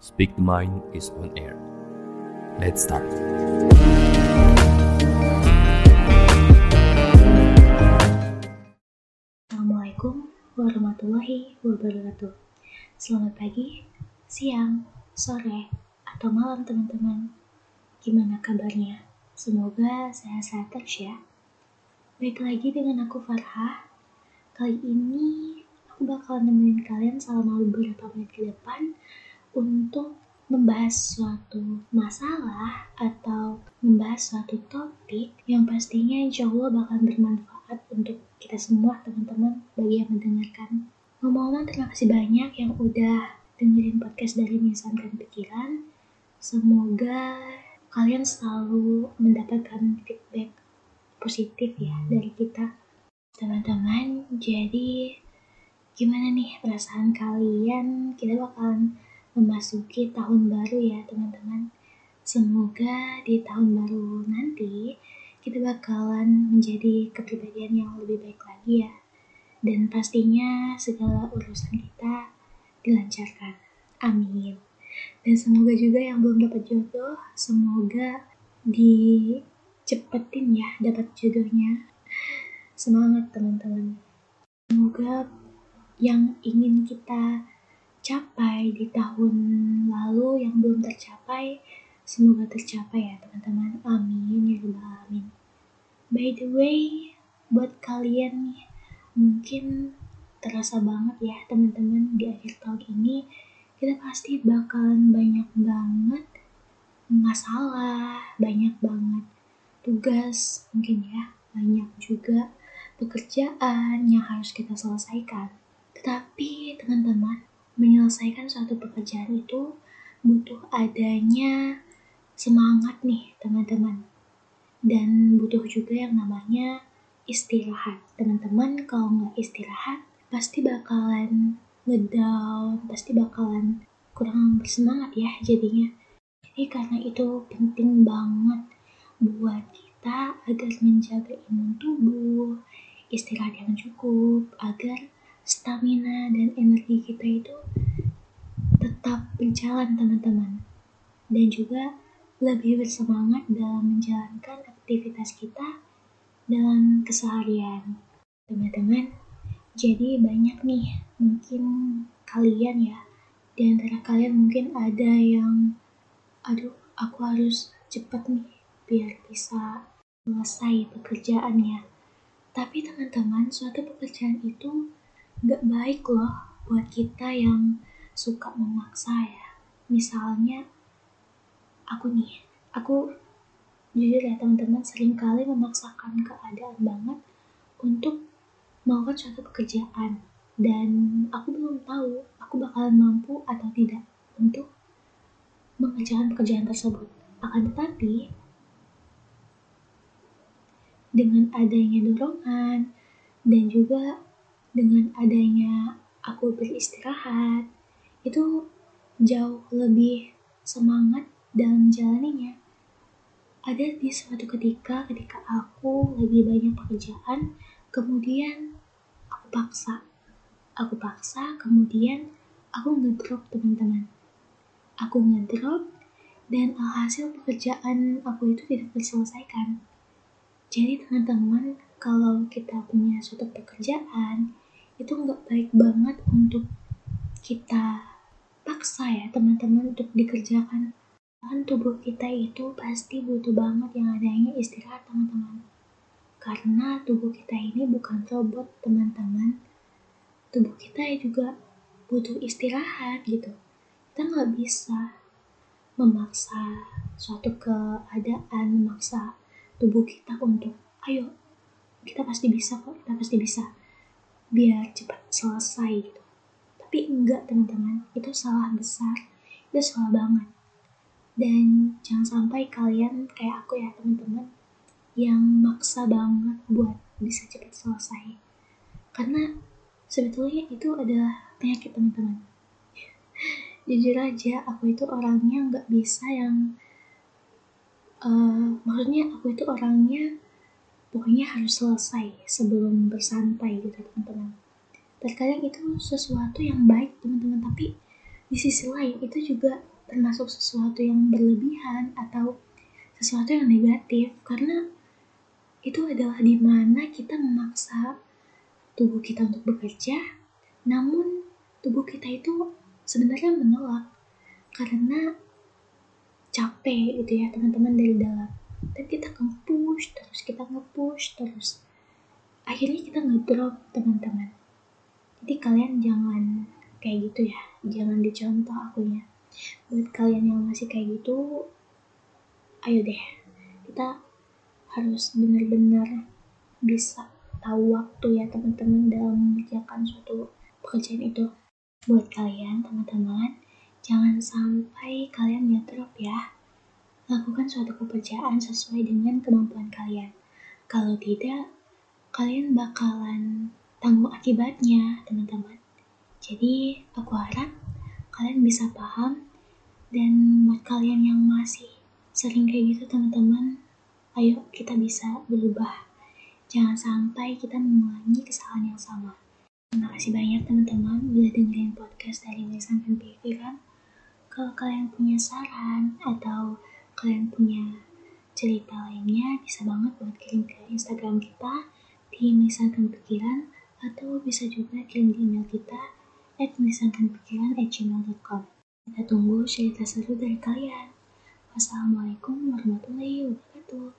Speak the Mind is on air. Let's start. Assalamualaikum warahmatullahi wabarakatuh. Selamat pagi, siang, sore, atau malam teman-teman. Gimana kabarnya? Semoga sehat-sehat terus ya. Baik lagi dengan aku Farha. Kali ini aku bakal nemenin kalian selama beberapa menit ke depan untuk membahas suatu masalah atau membahas suatu topik yang pastinya insya Allah bakal bermanfaat untuk kita semua teman-teman bagi yang mendengarkan. Ngomong-ngomong terima kasih banyak yang udah dengerin podcast dari Menyesuaikan Pikiran. Semoga kalian selalu mendapatkan feedback positif ya dari kita. Teman-teman, jadi gimana nih perasaan kalian? Kita bakalan memasuki tahun baru ya teman-teman. Semoga di tahun baru nanti kita bakalan menjadi kepribadian yang lebih baik lagi ya. Dan pastinya segala urusan kita dilancarkan. Amin. Dan semoga juga yang belum dapat jodoh, semoga dicepetin ya dapat jodohnya. Semangat teman-teman. Semoga yang ingin kita capai di tahun lalu yang belum tercapai semoga tercapai ya teman-teman. Amin ya rabbal alamin. By the way buat kalian nih mungkin terasa banget ya teman-teman di akhir tahun ini kita pasti bakalan banyak banget masalah banyak banget tugas mungkin ya banyak juga pekerjaan yang harus kita selesaikan. Tetapi teman-teman menyelesaikan suatu pekerjaan itu butuh adanya semangat nih teman-teman. Dan butuh juga yang namanya istirahat. Teman-teman kalau nggak istirahat pasti bakalan ngedown pasti bakalan kurang bersemangat ya jadinya. Jadi karena itu penting banget buat kita agar menjaga imun tubuh istirahat yang cukup agar stamina dan energi kita itu tetap berjalan teman-teman. Dan juga lebih bersemangat dalam menjalankan aktivitas kita dalam keseharian teman-teman. Jadi banyak nih mungkin kalian ya. Di antara kalian mungkin ada yang aduh aku harus cepat nih biar bisa selesai pekerjaannya. Tapi teman-teman suatu pekerjaan itu nggak baik loh buat kita yang suka memaksa ya. Misalnya aku nih, aku jujur ya teman-teman sering kali memaksakan keadaan banget untuk melakukan suatu pekerjaan dan aku belum tahu aku bakalan mampu atau tidak untuk mengerjakan pekerjaan tersebut. Akan tetapi dengan adanya dorongan dan juga dengan adanya aku beristirahat itu jauh lebih semangat dalam menjalaninya. Ada di suatu ketika ketika aku lagi banyak pekerjaan, kemudian aku paksa. Aku paksa, kemudian aku ngedrop teman-teman. Aku ngedrop dan alhasil pekerjaan aku itu tidak terselesaikan. Jadi teman-teman, kalau kita punya suatu pekerjaan, itu nggak baik banget untuk kita paksa ya teman-teman untuk dikerjakan. Kan tubuh kita itu pasti butuh banget yang adanya istirahat teman-teman. Karena tubuh kita ini bukan robot teman-teman. Tubuh kita juga butuh istirahat gitu. Kita nggak bisa memaksa suatu keadaan memaksa tubuh kita untuk ayo kita pasti bisa kok kita pasti bisa biar cepat selesai gitu. Tapi enggak teman-teman. Itu salah besar. Itu salah banget. Dan jangan sampai kalian kayak aku ya teman-teman yang maksa banget buat bisa cepat selesai. Karena sebetulnya itu adalah penyakit teman-teman. Jujur aja aku itu orangnya nggak bisa yang uh, maksudnya aku itu orangnya pokoknya harus selesai sebelum bersantai gitu teman-teman. Terkadang itu sesuatu yang baik teman-teman tapi di sisi lain itu juga termasuk sesuatu yang berlebihan atau sesuatu yang negatif karena itu adalah di mana kita memaksa tubuh kita untuk bekerja namun tubuh kita itu sebenarnya menolak karena capek gitu ya teman-teman dari dalam dan kita nge-push terus kita nge-push terus. Akhirnya kita ngedrop teman-teman. Jadi kalian jangan kayak gitu ya. Jangan dicontoh akunya. Buat kalian yang masih kayak gitu ayo deh. Kita harus benar-benar bisa tahu waktu ya teman-teman dalam mengerjakan suatu pekerjaan itu. Buat kalian teman-teman jangan sampai kalian drop ya lakukan suatu pekerjaan sesuai dengan kemampuan kalian. Kalau tidak kalian bakalan tanggung akibatnya teman-teman. Jadi aku harap kalian bisa paham dan buat kalian yang masih sering kayak gitu teman-teman ayo kita bisa berubah. Jangan sampai kita mengulangi kesalahan yang sama. Terima kasih banyak teman-teman udah dengerin podcast dari Misankan Pikiran. Kalau kalian punya saran atau kalian punya cerita lainnya, bisa banget buat kirim ke Instagram kita di Misankan Pikiran atau bisa juga kirim di email kita at misankanpikiran@gmail.com. Kita tunggu cerita seru dari kalian. Wassalamualaikum warahmatullahi wabarakatuh.